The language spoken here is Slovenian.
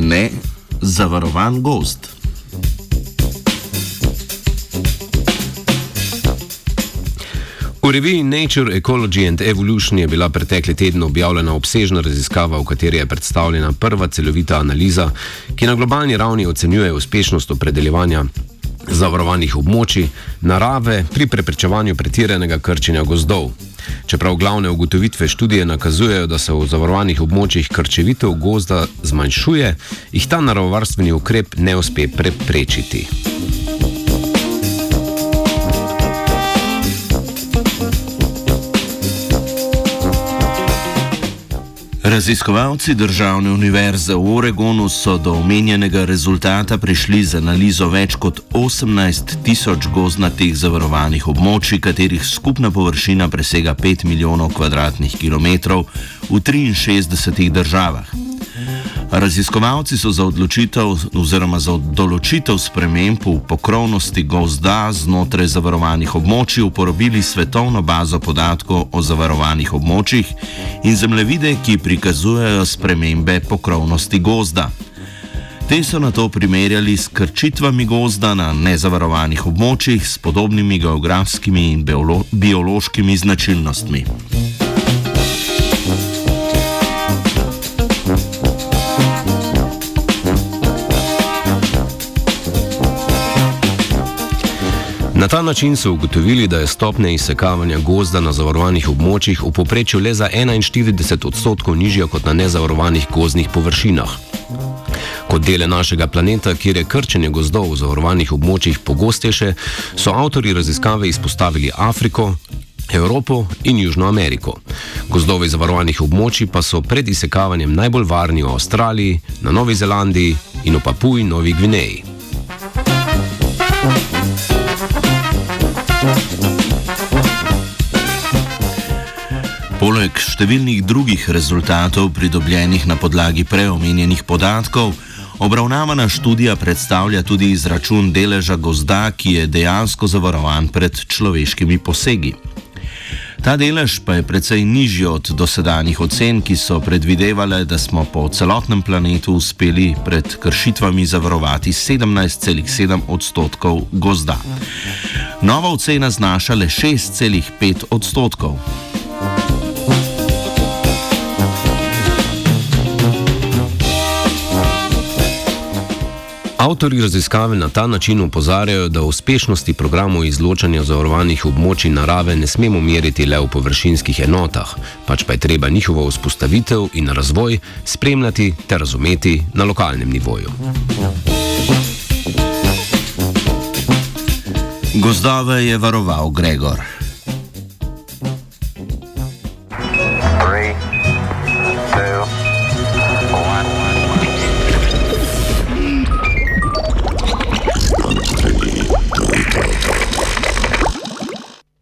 ne zavarovan gost. V reviji Nature, Ecology and Evolution je bila pretekli teden objavljena obsežna raziskava, v kateri je predstavljena prva celovita analiza, ki na globalni ravni ocenjuje uspešnost opredeljevanja zavarovanih območij narave pri preprečevanju pretiranega krčenja gozdov. Čeprav glavne ugotovitve študije nakazujejo, da se v zavarovanih območjih krčevitev gozda zmanjšuje, jih ta naravovarstveni ukrep ne uspe preprečiti. Raziskovalci Državne univerze v Oregonu so do omenjenega rezultata prišli z analizo več kot 18 tisoč gozdnatih zavarovanih območij, katerih skupna površina presega 5 milijonov km2 v 63 državah. Raziskovalci so za odločitev oziroma za določitev sprememb v pokrovnosti gozda znotraj zavarovanih območij uporabili svetovno bazo podatkov o zavarovanih območjih in zemljevide, ki prikazujejo spremembe pokrovnosti gozda. Te so na to primerjali s krčitvami gozda na nezavarovanih območjih s podobnimi geografskimi in biološkimi značilnostmi. Na ta način so ugotovili, da je stopnja izsekavanja gozda na zavarovanih območjih v povprečju le za 41 odstotkov nižja kot na nezavarovanih gozdnih površinah. Kot dele našega planeta, kjer je krčenje gozdov v zavarovanih območjih pogostejše, so avtori raziskave izpostavili Afriko, Evropo in Južno Ameriko. Gozdovi zavarovanih območij pa so pred izsekavanjem najbolj varni v Avstraliji, na Novi Zelandiji in v Papuji Novi Gvineji. Poleg številnih drugih rezultatov, pridobljenih na podlagi preomenjenih podatkov, obravnavana študija predstavlja tudi izračun deleža gozda, ki je dejansko zavarovan pred človeškimi posegi. Ta delež pa je precej nižji od dosedanjih ocen, ki so predvidevale, da smo po celotnem planetu uspeli pred kršitvami zavarovati 17,7 odstotkov gozda. Nova ocena znaša le 6,5 odstotkov. Avtori raziskave na ta način upozarjajo, da uspešnosti programov izločanja zavarovanih območij narave ne smemo meriti le v površinskih enotah, pač pa je treba njihovo vzpostavitev in razvoj spremljati ter razumeti na lokalnem nivoju. Gozdove je varoval Gregor.